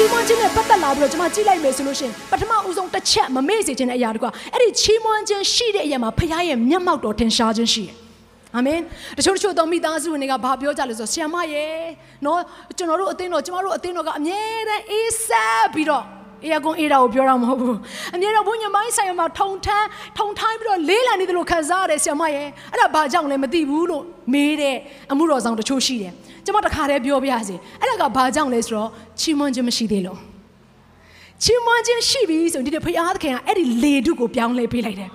ချီးမွမ်းခြင်းနဲ့ပတ်သက်လာပြီးတော့ကျွန်မကြည့်လိုက်မယ်ဆိုလို့ရှိရင်ပထမဦးဆုံးတစ်ချက်မမေ့စေခြင်းတဲ့အရာတကွာအဲ့ဒီချီးမွမ်းခြင်းရှိတဲ့အရာမှာဖခင်ရဲ့မျက်မှောက်တော်ထင်ရှားခြင်းရှိတယ်အာမင်တချို့တချို့သောမိသားစုဝင်တွေကဘာပြောကြလဲဆိုတော့ဆ iam မရဲ့နော်ကျွန်တော်တို့အသင်းတော်ကျွန်တော်တို့အသင်းတော်ကအမြဲတမ်းအေးဆက်ပြီးတော့ အေးကွန်အေးတာကိုပြောတာမဟုတ်ဘူးအမြဲတမ်းဘုညမိုင်းဆိုင်မှာထုံထမ်းထုံထိုင်းပြီးတော့လေးလံနေတယ်လို့ခံစားရတယ်ဆ iam မရဲ့အဲ့ဒါဘာကြောင့်လဲမသိဘူးလို့မေးတဲ့အမှုတော်ဆောင်တချို့ရှိတယ်ကျွန်မတခါတည်းပြောပြရစီအဲ့ဒါကဘာကြောင့်လဲဆိုတော့ချီးမွမ်းခြင်းမရှိသေးလို့ချီးမွမ်းခြင်းရှိပြီဆိုရင်ဒီဖခင်သခင်ကအဲ့ဒီလေတုကိုပြောင်းလဲပေးလိုက်တယ်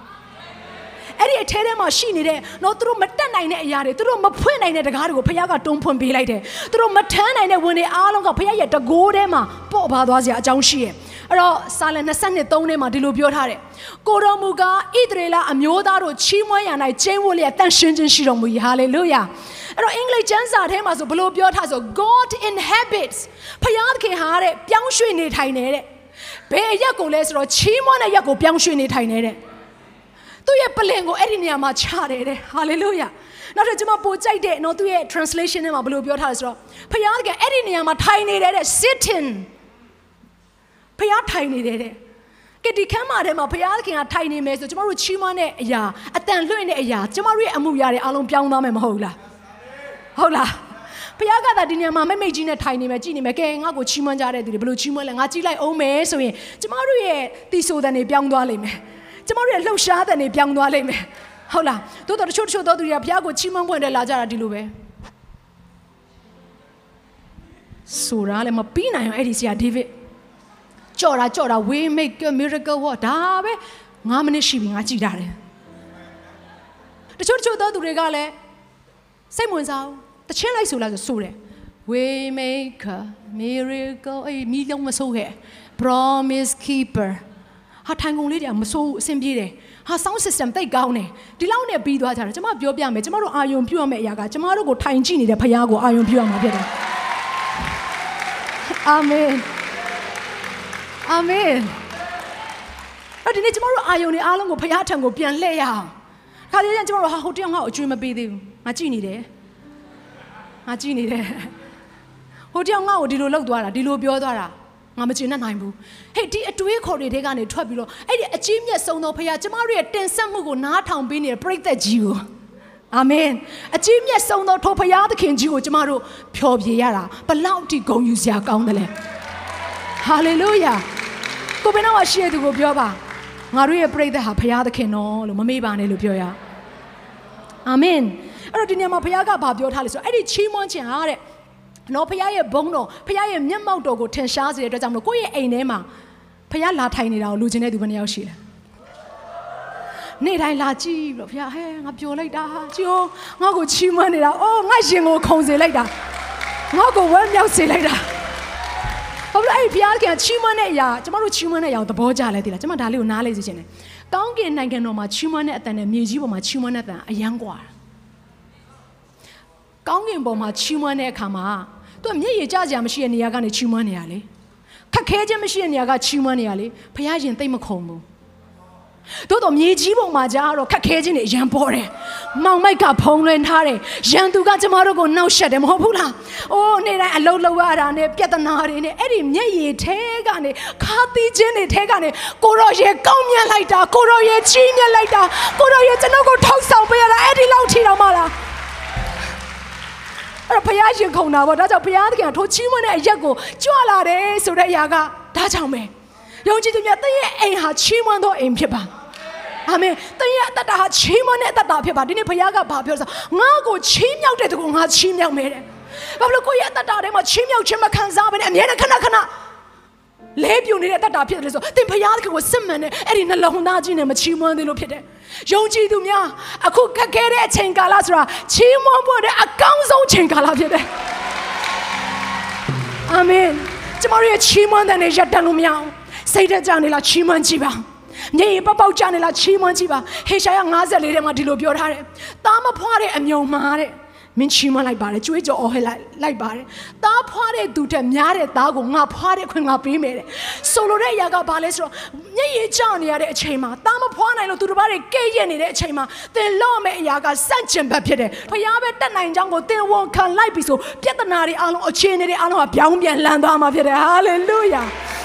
အဲ့ဒီအထဲထဲမှာရှိနေတဲ့တော့သူတို့မတက်နိုင်တဲ့အရာတွေသူတို့မဖွင့်နိုင်တဲ့တကားတွေကိုဖခင်ကတွန်းဖွင့်ပေးလိုက်တယ်သူတို့မထမ်းနိုင်တဲ့ဝင်တွေအားလုံးကဖခင်ရဲ့တကိုးထဲမှာပေါ့ပါသွားစရာအကြောင်းရှိရဲ့ အဲ့တော့စာလ22 3ထဲမှာဒီလိုပြောထားတယ်ကိုတော်မူကားဣသရေလအမျိုးသားတို့ချီးမွမ်းရ၌ကျင်းဝတ်လျက်တန်ရှင်းခြင်းရှိတော်မူ၏ဟာလေလုယာအဲ့တော့အင်္ဂလိပ်ကျမ်းစာထဲမှာဆိုဘယ်လိုပြောထားဆို God inhabits ဖခင်သခင်ဟာတဲ့ပြောင်းရွှေ့နေထိုင်နေတဲ့ဘယ်အရက်ကိုလဲဆိုတော့ချီးမွမ်းတဲ့ရက်ကိုပြောင်းရွှေ့နေထိုင်နေတဲ့သူ့ရဲ့ပလင်ကိုအဲ့ဒီနေရာမှာချတယ်တဲ့ဟာလေလုယာနောက်ထပ်ကျွန်မပိုကြိုက်တဲ့နော်သူ့ရဲ့ translation ထဲမှာဘယ်လိုပြောထားလဲဆိုတော့ဖခင်ကအဲ့ဒီနေရာမှာထိုင်နေတယ်တဲ့ sitting ဖခင်ထိုင်နေတယ်တဲ့ကတိခမ်းမာထဲမှာဘုရားသခင်ကထိုင်နေမယ်ဆိုကျမတို့ချီးမွမ်းတဲ့အရာအတန်လွှင့်တဲ့အရာကျမတို့ရဲ့အမှုရာတွေအလုံးပြောင်းသွားမယ်မဟုတ်ဘူးလားဟုတ်လားဘုရားကသာဒီနေရာမှာမိတ်မိတ်ကြီးနဲ့ထိုင်နေမယ်ကြည်နေမယ်ကဲငါ့ကိုချီးမွမ်းကြတဲ့သူတွေဘယ်လိုချီးမွမ်းလဲငါကြည်လိုက်အောင်မယ်ဆိုရင်ကျမတို့ရဲ့တီဆိုတဲ့နေပြောင်းသွားလိမ့်မယ်ကျမတို့ရဲ့လှုပ်ရှားတဲ့နေပြောင်းသွားလိမ့်မယ်ဟုတ်လားတိုးတော်တချို့တချို့သောသူတွေကဘုရားကိုချီးမွမ်းပွင့်တယ်လာကြတာဒီလိုပဲဆိုတာလည်းမပြီးနိုင်အောင်အဲ့ဒီဆရာဒေးဗစ် ကြော်တာကြော်တာ we make a miracle what ဒါပဲ9မိနစ်ရှိပြီငါကြည်တာတယ်တချို့တချို့သောသူတွေကလည်းစိတ်ဝင်စားဘူးတချင်းလိုက်ဆိုလိုက်ဆိုဆိုတယ် we make a miracle အေးမီးလုံးမဆိုးခဲ့ promise keeper ဟာထိုင်ကုန်လေးတွေကမဆိုးဘူးအဆင်ပြေတယ်ဟာ sound system တိတ်ကောင်းတယ်ဒီလောက်နဲ့ပြီးသွားကြတယ်ကျွန်မပြောပြမယ်ကျွန်မတို့အာယုံပြုတ်ရမယ့်အရာကကျွန်မတို့ကိုထိုင်ကြည့်နေတဲ့ဖခင်ကိုအာယုံပြုတ်ရမှာဖြစ်တယ်အာမင် အာမင်အဲ့ဒီနေ့ကျမတို့အာယုံတွေအားလုံးကိုဖခင်ထံကိုပြန်လှည့်ရအောင်ခါတည်းကျကျမတို့ဟာဟိုတယောက်ငါ့ကိုအကျွေးမပေးသေးဘူးငါကြည့်နေတယ်ငါကြည့်နေတယ်ဟိုတယောက်ငါ့ကိုဒီလိုလောက်သွားတာဒီလိုပြောသွားတာငါမကျင်တတ်နိုင်ဘူးဟေ့ဒီအတွေးခေါ်တွေထဲကနေထွက်ပြီးတော့အဲ့ဒီအကြီးမြတ်ဆုံးသောဖခင်ကျမတို့ရဲ့တင်ဆက်မှုကိုနားထောင်ပေးနေတဲ့ပရိသတ်ကြီးကိုအာမင်အကြီးမြတ်ဆုံးသောထိုဖခင်သခင်ကြီးကိုကျမတို့ဖျော်ဖြေရတာဘလောက်ထိဂုဏ်ယူစရာကောင်းတယ်လဲဟာလေလုယာ ကိုဘယ်တော့မှရှိရသူကိုပြောပါငါတို့ရဲ့ပြိဿဟာဘုရားသခင်တော်လို့မမေ့ပါနဲ့လို့ပြောရအာမင်အဲ့တော့ဒီနေရာမှာဘုရားကဘာပြောထားလဲဆိုတော့အဲ့ဒီချီးမွမ်းခြင်းဟာတဲ့နော်ဘုရားရဲ့ဘုန်းတော်ဘုရားရဲ့မျက်မှောက်တော်ကိုထင်ရှားစေတဲ့အတွက်ကြောင့်မလို့ကိုယ့်ရဲ့အိမ်ထဲမှာဘုရားလာထိုင်နေတာကိုလူချင်းတဲ့သူဘယ်နှယောက်ရှိလဲနေ့တိုင်းလာကြည့်ပြီးတော့ဘုရားဟဲငါပျော်လိုက်တာကြိုးငါ့ကိုချီးမွမ်းနေတာအိုးငါရင်ကိုခုန်စေလိုက်တာငါ့ကိုဝမ်းမြောက်စေလိုက်တာ ဘာလို့အဲ့ဒီဘုရားခင်ချီးမွမ်းတဲ့အရာကျမတို့ချီးမွမ်းတဲ့အရာကိုသဘောကျလဲသိလားကျမဒါလေးကိုနားလေးစေချင်တယ်။ကောင်းကင်နိုင်ငံတော်မှာချီးမွမ်းတဲ့အတန်နဲ့မြေကြီးပေါ်မှာချီးမွမ်းတဲ့အတန်အယံကွာတာ။ကောင်းကင်ပေါ်မှာချီးမွမ်းတဲ့အခါမှာသူကမျက်ရည်ကျစရာမရှိတဲ့နေရာကနေချီးမွမ်းနေရလေ။ခက်ခဲခြင်းမရှိတဲ့နေရာကချီးမွမ်းနေရလေ။ဘုရားရှင်သိမ့်မခုံဘူး။ တို့တော့မြေကြီးပုံမှာကြာတော့ခက်ခဲခြင်းတွေရံပေါ်တယ်။မောင်မိုက်ကဖုံးလွှမ်းထားတယ်။ရန်သူကကျမတို့ကိုနှောက်ရှက်တယ်မဟုတ်ဘူးလား။အိုးနေ့တိုင်းအလုံးလုံးရတာနဲ့ပြဿနာတွေနဲ့အဲ့ဒီမျက်ရည်ထဲကနေခါသီးခြင်းတွေထဲကနေကိုရောရဲ့ကောင်းမြတ်လိုက်တာကိုရောရဲ့ချီးမြတ်လိုက်တာကိုရောရဲ့ကျွန်တော်ကိုထောက်ဆောင်ပေးရတာအဲ့ဒီလောက်ထီတော့မှလား။အဲ့တော့ဘုရားရှင်ခုံတာပေါ့ဒါကြောင့်ဘုရားသခင်ကထိုချီးမွမ်းတဲ့အရက်ကိုကြွလာတယ်ဆိုတဲ့အရာကဒါကြောင့်ပဲ ယုံကြည်သူများတည့်ရဲ့အိမ်ဟာချီးမွမ်းသောအိမ်ဖြစ်ပါအာမင်တည့်ရဲ့အတ္တဟာချီးမွမ်းတဲ့အတ္တဖြစ်ပါဒီနေ့ဘုရားကဘာပြောလဲဆိုငါ့ကိုချီးမြှောက်တဲ့သူကိုငါချီးမြှောက်မယ်တဲ့ဘာလို့ကိုယ့်ရဲ့အတ္တထဲမှာချီးမြှောက်ခြင်းမခံစားဘဲနဲ့အမြဲတမ်းခဏခဏလဲပြူနေတဲ့တတ်တာဖြစ်တယ်ဆိုသင်ဖျားသခင်ကိုစစ်မှန်တဲ့အဲ့ဒီနှလုံးသားကြီးနဲ့မချီးမွမ်းသေးလို့ဖြစ်တယ်။ယုံကြည်သူများအခုခက်ခဲတဲ့အချိန်ကာလဆိုတာချီးမွမ်းဖို့တဲ့အကောင်းဆုံးချိန်ကာလဖြစ်တယ်။အာမင်ကျမတို့ရဲ့ချီးမွမ်းတဲ့နေရပ်တန့်လို့မရအောင် စိတ်တက်ကြနေလားချီးမွမ်းကြည့်ပါညင်ပပောက်ကြနေလားချီးမွမ်းကြည့်ပါဟေရှာယ54ထဲမှာဒီလိုပြောထားတယ်။သားမဖွားတဲ့အမြုံမှာတဲ့မင်းချီးမွမ်းလိုက်ပါတယ်ကြွေးကြော်အော်ဟဲလိုက်လိုက်ပါတယ်။သားဖွားတဲ့သူတက်များတဲ့သားကိုငါဖွားတဲ့ခွင့်ငါပေးမယ်တဲ့။ဆိုလိုတဲ့အရာကဘာလဲဆိုတော့ညင်ရကြောက်နေရတဲ့အချိန်မှာသားမဖွားနိုင်လို့သူတစ်ပါးတွေကဲ့ရဲ့နေတဲ့အချိန်မှာသင်လော့မယ့်အရာကစန့်ကျင်ဘက်ဖြစ်တယ်။ဖျားပဲတက်နိုင်ကြောင်းကိုသင်ဝန်ခံလိုက်ပြီဆိုပြဿနာတွေအလုံးအခြေအနေတွေအလုံးကပြောင်းပြန်လှန်သွားမှာဖြစ်တယ်။ဟာလေလုယာ။